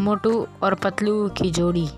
मोटू और पतलू की जोड़ी।